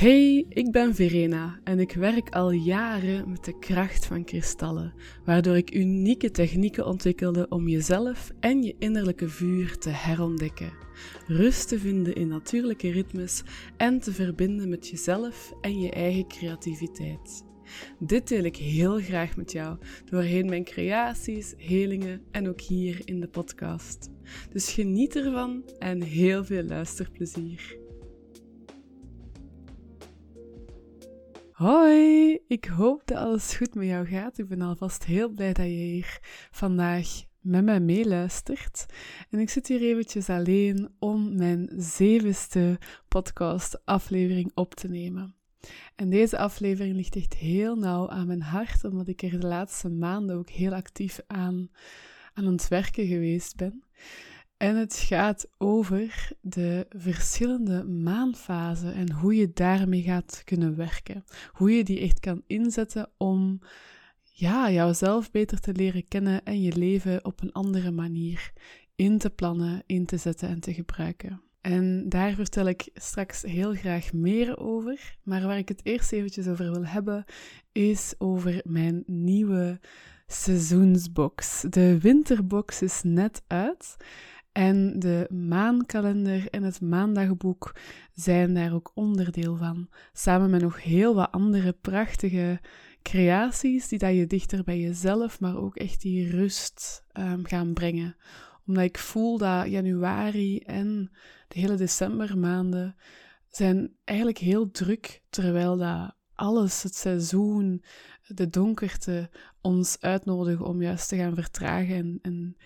Hey, ik ben Verena en ik werk al jaren met de kracht van kristallen, waardoor ik unieke technieken ontwikkelde om jezelf en je innerlijke vuur te herontdekken, rust te vinden in natuurlijke ritmes en te verbinden met jezelf en je eigen creativiteit. Dit deel ik heel graag met jou doorheen mijn creaties, helingen en ook hier in de podcast. Dus geniet ervan en heel veel luisterplezier. Hoi, ik hoop dat alles goed met jou gaat. Ik ben alvast heel blij dat je hier vandaag met mij meeluistert. En ik zit hier eventjes alleen om mijn zevende podcast aflevering op te nemen. En deze aflevering ligt echt heel nauw aan mijn hart, omdat ik er de laatste maanden ook heel actief aan, aan het werken geweest ben. En het gaat over de verschillende maanfasen en hoe je daarmee gaat kunnen werken. Hoe je die echt kan inzetten om ja, jouzelf beter te leren kennen en je leven op een andere manier in te plannen, in te zetten en te gebruiken. En daar vertel ik straks heel graag meer over. Maar waar ik het eerst eventjes over wil hebben, is over mijn nieuwe seizoensbox. De winterbox is net uit. En de maankalender en het maandagboek zijn daar ook onderdeel van. Samen met nog heel wat andere prachtige creaties die dat je dichter bij jezelf, maar ook echt die rust um, gaan brengen. Omdat ik voel dat januari en de hele decembermaanden zijn eigenlijk heel druk, terwijl dat alles, het seizoen, de donkerte, ons uitnodigen om juist te gaan vertragen en, en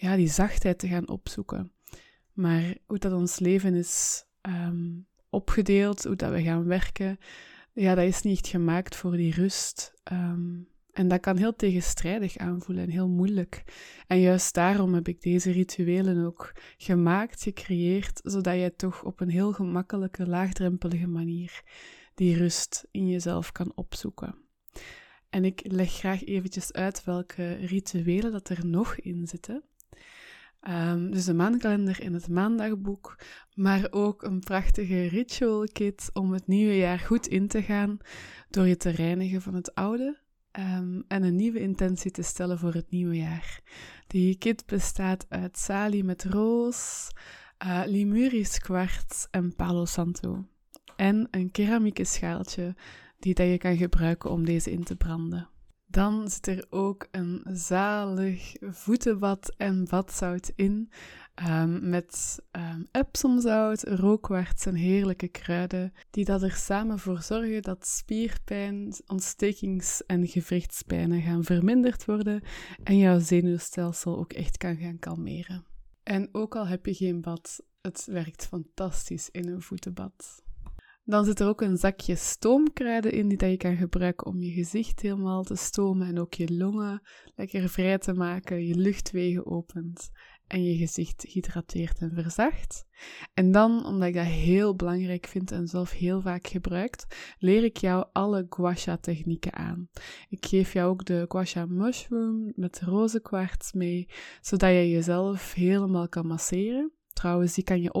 ja, die zachtheid te gaan opzoeken. Maar hoe dat ons leven is ehm, opgedeeld, hoe dat we gaan werken, ja, dat is niet gemaakt voor die rust. Ehm, en dat kan heel tegenstrijdig aanvoelen en heel moeilijk. En juist daarom heb ik deze rituelen ook gemaakt, gecreëerd, zodat je toch op een heel gemakkelijke, laagdrempelige manier die rust in jezelf kan opzoeken. En ik leg graag eventjes uit welke rituelen dat er nog in zitten. Um, dus de maankalender in het maandagboek, maar ook een prachtige ritual kit om het nieuwe jaar goed in te gaan door je te reinigen van het oude um, en een nieuwe intentie te stellen voor het nieuwe jaar. Die kit bestaat uit salie met roos, uh, limurisch kwarts en palo santo. En een keramieke schaaltje die dat je kan gebruiken om deze in te branden. Dan zit er ook een zalig voetenbad en badzout in. Um, met um, epsomzout, rookwarts en heerlijke kruiden, die dat er samen voor zorgen dat spierpijn, ontstekings- en gewrichtspijnen gaan verminderd worden en jouw zenuwstelsel ook echt kan gaan kalmeren. En ook al heb je geen bad, het werkt fantastisch in een voetenbad. Dan zit er ook een zakje stoomkruiden in die dat je kan gebruiken om je gezicht helemaal te stomen en ook je longen lekker vrij te maken, je luchtwegen opent en je gezicht hydrateert en verzacht. En dan, omdat ik dat heel belangrijk vind en zelf heel vaak gebruikt, leer ik jou alle guasha technieken aan. Ik geef jou ook de guasha mushroom met rozenkwarts mee, zodat je jezelf helemaal kan masseren. Trouwens, die kan je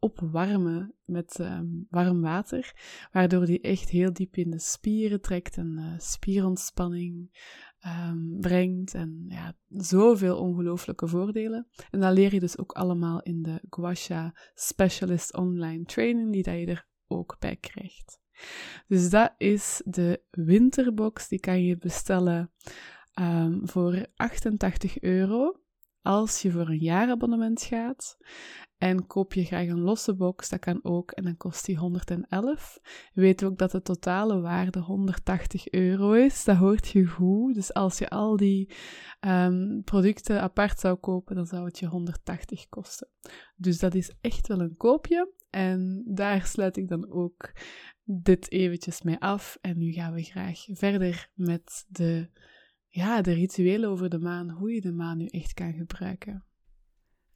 opwarmen met ehm, warm water, waardoor die echt heel diep in de spieren trekt en uh, spierontspanning um, brengt. En ja, zoveel ongelooflijke voordelen. En dat leer je dus ook allemaal in de Guasha Specialist Online Training, die dat je er ook bij krijgt. Dus dat is de winterbox. Die kan je bestellen um, voor 88 euro als je voor een jaarabonnement gaat. En koop je graag een losse box, dat kan ook, en dan kost die 111. Weet ook dat de totale waarde 180 euro is, dat hoort je goed. Dus als je al die um, producten apart zou kopen, dan zou het je 180 kosten. Dus dat is echt wel een koopje. En daar sluit ik dan ook dit eventjes mee af. En nu gaan we graag verder met de, ja, de rituelen over de maan, hoe je de maan nu echt kan gebruiken.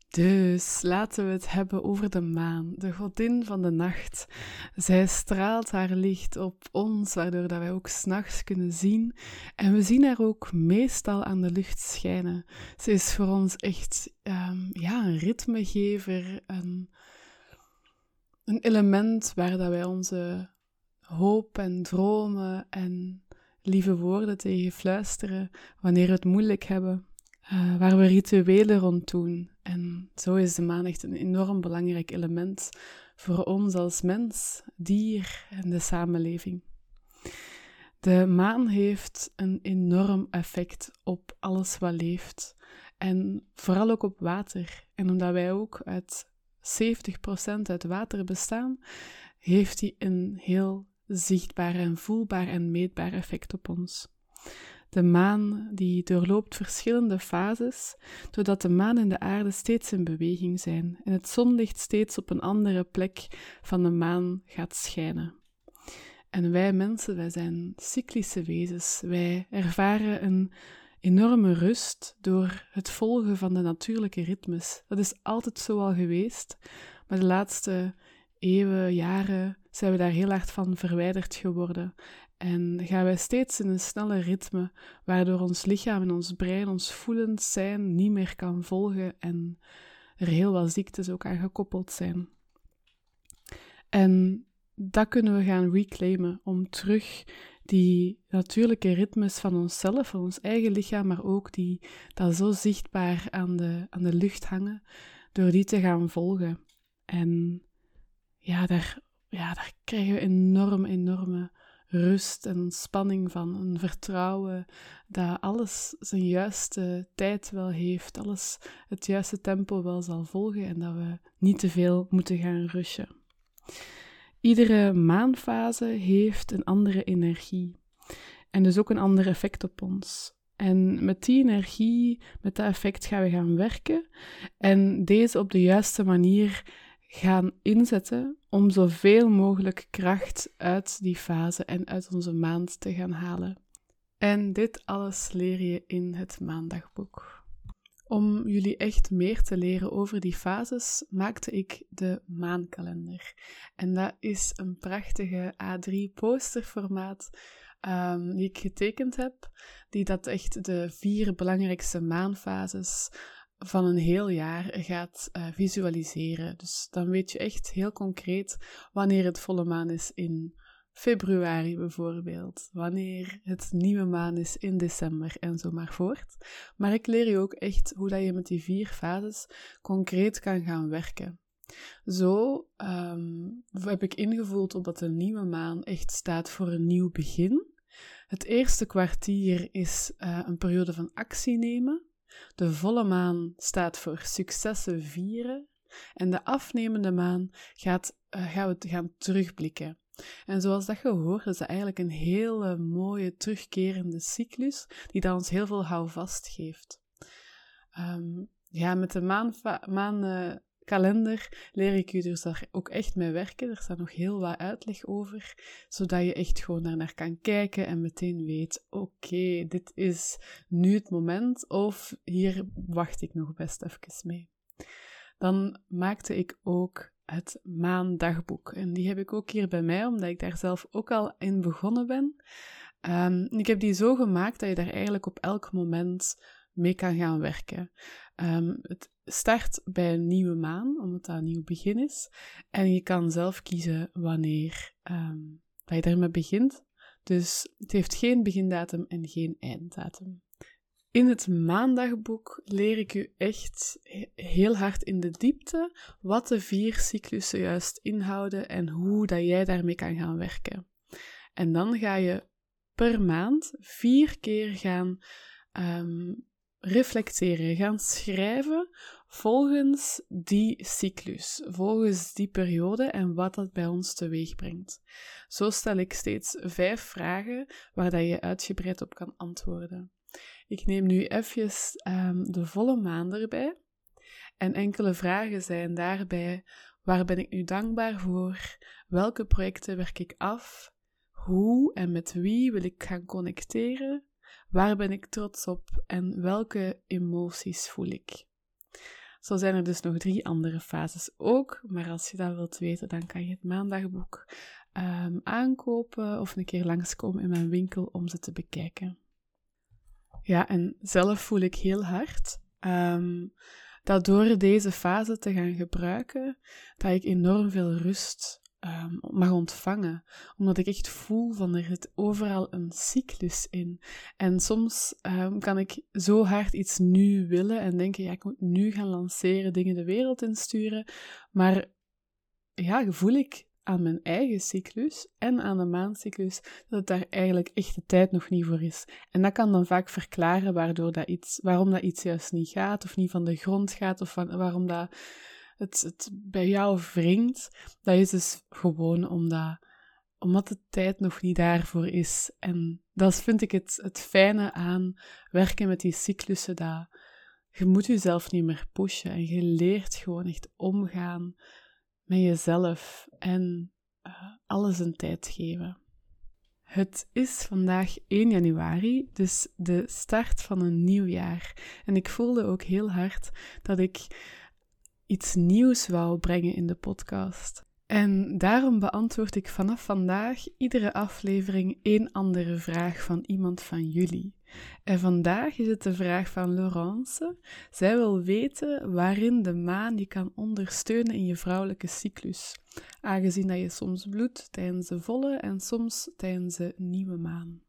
Dus laten we het hebben over de maan, de godin van de nacht. Zij straalt haar licht op ons, waardoor dat wij ook s'nachts kunnen zien. En we zien haar ook meestal aan de lucht schijnen. Ze is voor ons echt um, ja, een ritmegever, een, een element waar dat wij onze hoop en dromen en lieve woorden tegen fluisteren wanneer we het moeilijk hebben, uh, waar we rituelen rond doen. En zo is de maan echt een enorm belangrijk element voor ons als mens, dier en de samenleving. De maan heeft een enorm effect op alles wat leeft. En vooral ook op water. En omdat wij ook uit 70% uit water bestaan, heeft die een heel zichtbaar en voelbaar en meetbaar effect op ons. De maan die doorloopt verschillende fases, doordat de maan en de aarde steeds in beweging zijn en het zonlicht steeds op een andere plek van de maan gaat schijnen. En wij mensen, wij zijn cyclische wezens. Wij ervaren een enorme rust door het volgen van de natuurlijke ritmes. Dat is altijd zo al geweest, maar de laatste eeuwen, jaren zijn we daar heel hard van verwijderd geworden. En gaan wij steeds in een snelle ritme, waardoor ons lichaam en ons brein, ons voelend zijn, niet meer kan volgen en er heel wat ziektes ook aan gekoppeld zijn. En dat kunnen we gaan reclaimen om terug die natuurlijke ritmes van onszelf, van ons eigen lichaam, maar ook die dat zo zichtbaar aan de, aan de lucht hangen, door die te gaan volgen. En ja, daar, ja, daar krijgen we enorm, enorme rust en ontspanning van. Een vertrouwen dat alles zijn juiste tijd wel heeft, alles het juiste tempo wel zal volgen en dat we niet te veel moeten gaan rushen. Iedere maanfase heeft een andere energie en dus ook een ander effect op ons. En met die energie, met dat effect gaan we gaan werken en deze op de juiste manier gaan inzetten om zoveel mogelijk kracht uit die fase en uit onze maand te gaan halen. En dit alles leer je in het maandagboek. Om jullie echt meer te leren over die fases, maakte ik de maankalender. En dat is een prachtige A3 posterformaat um, die ik getekend heb, die dat echt de vier belangrijkste maanfases van een heel jaar gaat uh, visualiseren. Dus dan weet je echt heel concreet wanneer het volle maan is in februari bijvoorbeeld, wanneer het nieuwe maan is in december en zo maar voort. Maar ik leer je ook echt hoe dat je met die vier fases concreet kan gaan werken. Zo um, heb ik ingevoeld op dat de nieuwe maan echt staat voor een nieuw begin. Het eerste kwartier is uh, een periode van actie nemen. De volle maan staat voor successen vieren. En de afnemende maan gaat, uh, gaan we gaan terugblikken. En zoals dat je hoort, is dat eigenlijk een hele mooie terugkerende cyclus die dat ons heel veel houvast geeft. Um, ja, met de maankalender maan, leer ik u dus daar ook echt mee werken. Er staat nog heel wat uitleg over, zodat je echt gewoon daar naar kan kijken en meteen weet, oké, dit is nu het moment of hier wacht ik nog best even mee. Dan maakte ik ook het maandagboek. En die heb ik ook hier bij mij, omdat ik daar zelf ook al in begonnen ben. Um, ik heb die zo gemaakt dat je daar eigenlijk op elk moment mee kan gaan werken. Um, het start bij een nieuwe maan, omdat dat een nieuw begin is. En je kan zelf kiezen wanneer um, dat je daarmee begint. Dus het heeft geen begindatum en geen einddatum. In het maandagboek leer ik u echt heel hard in de diepte wat de vier cyclussen juist inhouden en hoe dat jij daarmee kan gaan werken. En dan ga je per maand vier keer gaan um, reflecteren, gaan schrijven volgens die cyclus, volgens die periode en wat dat bij ons teweeg brengt. Zo stel ik steeds vijf vragen waar dat je uitgebreid op kan antwoorden. Ik neem nu even um, de volle maan erbij. En enkele vragen zijn daarbij: waar ben ik nu dankbaar voor? Welke projecten werk ik af? Hoe en met wie wil ik gaan connecteren? Waar ben ik trots op en welke emoties voel ik? Zo zijn er dus nog drie andere fases ook, maar als je dat wilt weten, dan kan je het maandagboek um, aankopen of een keer langskomen in mijn winkel om ze te bekijken. Ja, en zelf voel ik heel hard um, dat door deze fase te gaan gebruiken, dat ik enorm veel rust um, mag ontvangen. Omdat ik echt voel van er zit overal een cyclus in. En soms um, kan ik zo hard iets nu willen en denken, ja, ik moet nu gaan lanceren, dingen de wereld insturen. Maar ja, voel ik aan mijn eigen cyclus en aan de maandcyclus dat het daar eigenlijk echt de tijd nog niet voor is. En dat kan dan vaak verklaren waardoor dat iets, waarom dat iets juist niet gaat of niet van de grond gaat of waarom dat het, bij jou wringt, dat is dus gewoon omdat, omdat de tijd nog niet daarvoor is. En dat vind ik het, het fijne aan werken met die cyclussen, dat je moet jezelf niet meer pushen en je leert gewoon echt omgaan met jezelf en uh, alles een tijd geven. Het is vandaag 1 januari, dus de start van een nieuw jaar. En ik voelde ook heel hard dat ik iets nieuws wou brengen in de podcast. En daarom beantwoord ik vanaf vandaag iedere aflevering één andere vraag van iemand van jullie. En vandaag is het de vraag van Laurence. Zij wil weten waarin de maan je kan ondersteunen in je vrouwelijke cyclus, aangezien dat je soms bloedt tijdens de volle en soms tijdens de nieuwe maan.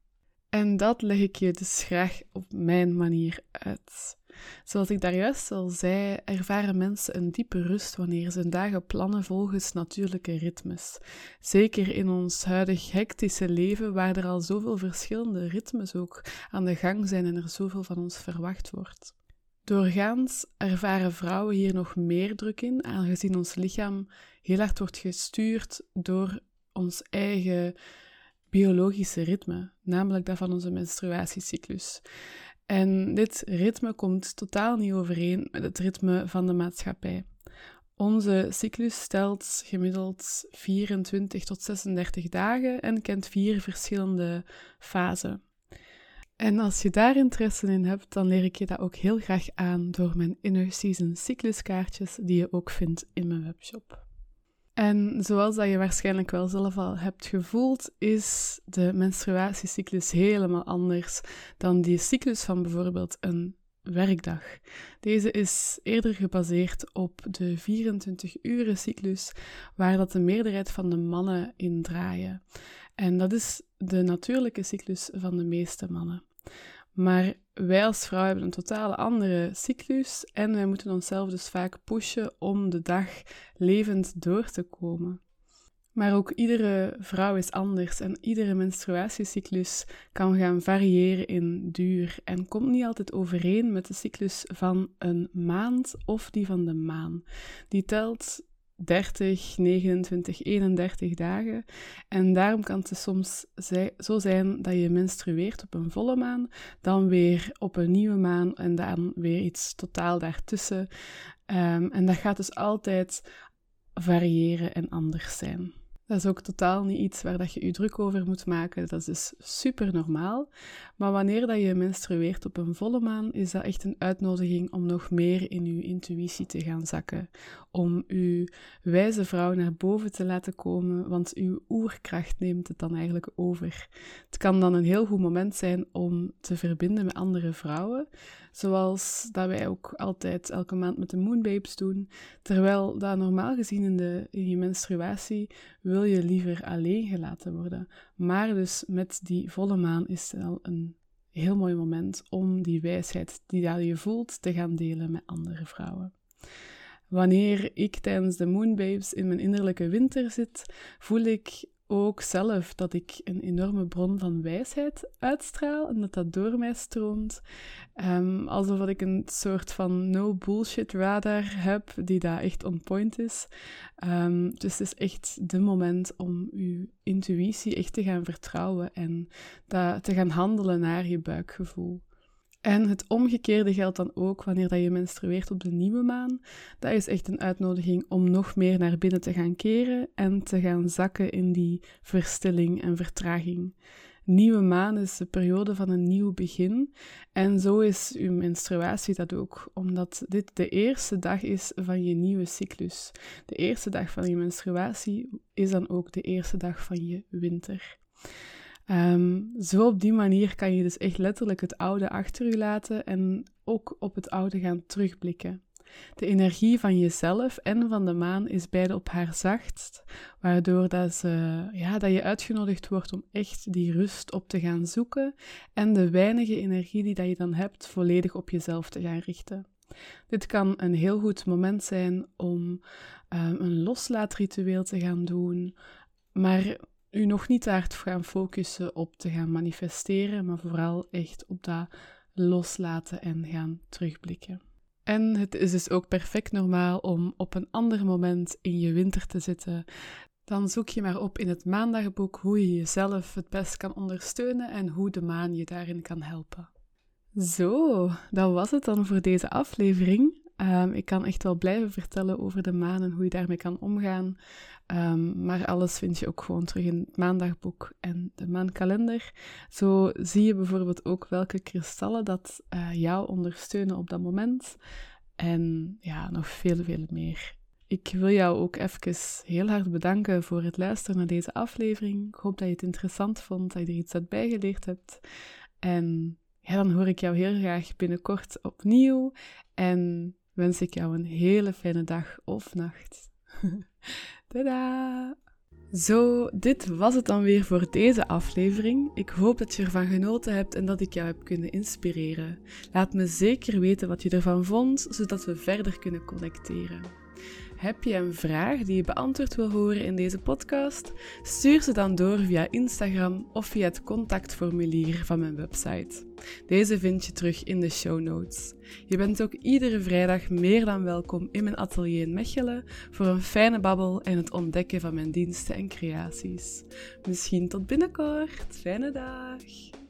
En dat leg ik je dus graag op mijn manier uit. Zoals ik daar juist al zei, ervaren mensen een diepe rust wanneer ze hun dagen plannen volgens natuurlijke ritmes. Zeker in ons huidig hectische leven, waar er al zoveel verschillende ritmes ook aan de gang zijn en er zoveel van ons verwacht wordt. Doorgaans ervaren vrouwen hier nog meer druk in, aangezien ons lichaam heel hard wordt gestuurd door ons eigen biologische ritme, namelijk dat van onze menstruatiecyclus. En dit ritme komt totaal niet overeen met het ritme van de maatschappij. Onze cyclus stelt gemiddeld 24 tot 36 dagen en kent vier verschillende fasen. En als je daar interesse in hebt, dan leer ik je dat ook heel graag aan door mijn Inner Season cycluskaartjes, die je ook vindt in mijn webshop. En zoals dat je waarschijnlijk wel zelf al hebt gevoeld, is de menstruatiecyclus helemaal anders dan die cyclus van bijvoorbeeld een werkdag. Deze is eerder gebaseerd op de 24-uren cyclus, waar dat de meerderheid van de mannen in draaien. En dat is de natuurlijke cyclus van de meeste mannen. Maar wij als vrouw hebben een totale andere cyclus en wij moeten onszelf dus vaak pushen om de dag levend door te komen. Maar ook iedere vrouw is anders en iedere menstruatiecyclus kan gaan variëren in duur en komt niet altijd overeen met de cyclus van een maand of die van de maan. Die telt 30, 29, 31 dagen. En daarom kan het soms zo zijn dat je menstrueert op een volle maan, dan weer op een nieuwe maan en dan weer iets totaal daartussen. Um, en dat gaat dus altijd variëren en anders zijn. Dat is ook totaal niet iets waar dat je je druk over moet maken. Dat is dus super normaal. Maar wanneer dat je menstrueert op een volle maan, is dat echt een uitnodiging om nog meer in je intuïtie te gaan zakken. Om uw wijze vrouw naar boven te laten komen, want uw oerkracht neemt het dan eigenlijk over. Het kan dan een heel goed moment zijn om te verbinden met andere vrouwen, zoals dat wij ook altijd elke maand met de Moonbabes doen. Terwijl dat normaal gezien in, de, in je menstruatie wil je liever alleen gelaten worden. Maar dus met die volle maan is het al een heel mooi moment om die wijsheid die je voelt te gaan delen met andere vrouwen. Wanneer ik tijdens de Moonbabes in mijn innerlijke winter zit, voel ik ook zelf dat ik een enorme bron van wijsheid uitstraal en dat dat door mij stroomt. Um, alsof ik een soort van no bullshit radar heb die daar echt on point is. Um, dus het is echt de moment om je intuïtie echt te gaan vertrouwen en te gaan handelen naar je buikgevoel. En het omgekeerde geldt dan ook wanneer dat je menstrueert op de nieuwe maan. Dat is echt een uitnodiging om nog meer naar binnen te gaan keren en te gaan zakken in die verstilling en vertraging. Nieuwe maan is de periode van een nieuw begin. En zo is uw menstruatie dat ook, omdat dit de eerste dag is van je nieuwe cyclus. De eerste dag van je menstruatie is dan ook de eerste dag van je winter. Ehm, zo op die manier kan je dus echt letterlijk het oude achter je laten en ook op het oude gaan terugblikken. De energie van jezelf en van de maan is beide op haar zachtst, waardoor dat, ze, ja, dat je uitgenodigd wordt om echt die rust op te gaan zoeken en de weinige energie die dat je dan hebt volledig op jezelf te gaan richten. Dit kan een heel goed moment zijn om um, een loslaatritueel te gaan doen, maar u nog niet te gaan focussen op te gaan manifesteren, maar vooral echt op dat loslaten en gaan terugblikken. En het is dus ook perfect normaal om op een ander moment in je winter te zitten. Dan zoek je maar op in het maandagboek hoe je jezelf het best kan ondersteunen en hoe de maan je daarin kan helpen. Zo, dat was het dan voor deze aflevering. Ehm, ik kan echt wel blijven vertellen over de maan en hoe je daarmee kan omgaan. Ehm, maar alles vind je ook gewoon terug in het maandagboek en de maankalender. Zo zie je bijvoorbeeld ook welke kristallen dat uh, jou ondersteunen op dat moment. En ja, nog veel, veel meer. Ik wil jou ook even heel hard bedanken voor het luisteren naar deze aflevering. Ik hoop dat je het interessant vond, dat je er iets uit bijgeleerd hebt. En ja, dan hoor ik jou heel graag binnenkort opnieuw. En wens ik jou een hele fijne dag of nacht. Tada! Zo, dit was het dan weer voor deze aflevering. Ik hoop dat je ervan genoten hebt en dat ik jou heb kunnen inspireren. Laat me zeker weten wat je ervan vond, zodat we verder kunnen connecteren. Heb je een vraag die je beantwoord wil horen in deze podcast? Stuur ze dan door via Instagram of via het contactformulier van mijn website. Deze vind je terug in de show notes. Je bent ook iedere vrijdag meer dan welkom in mijn atelier in Mechelen voor een fijne babbel en het ontdekken van mijn diensten en creaties. Misschien tot binnenkort. Fijne dag!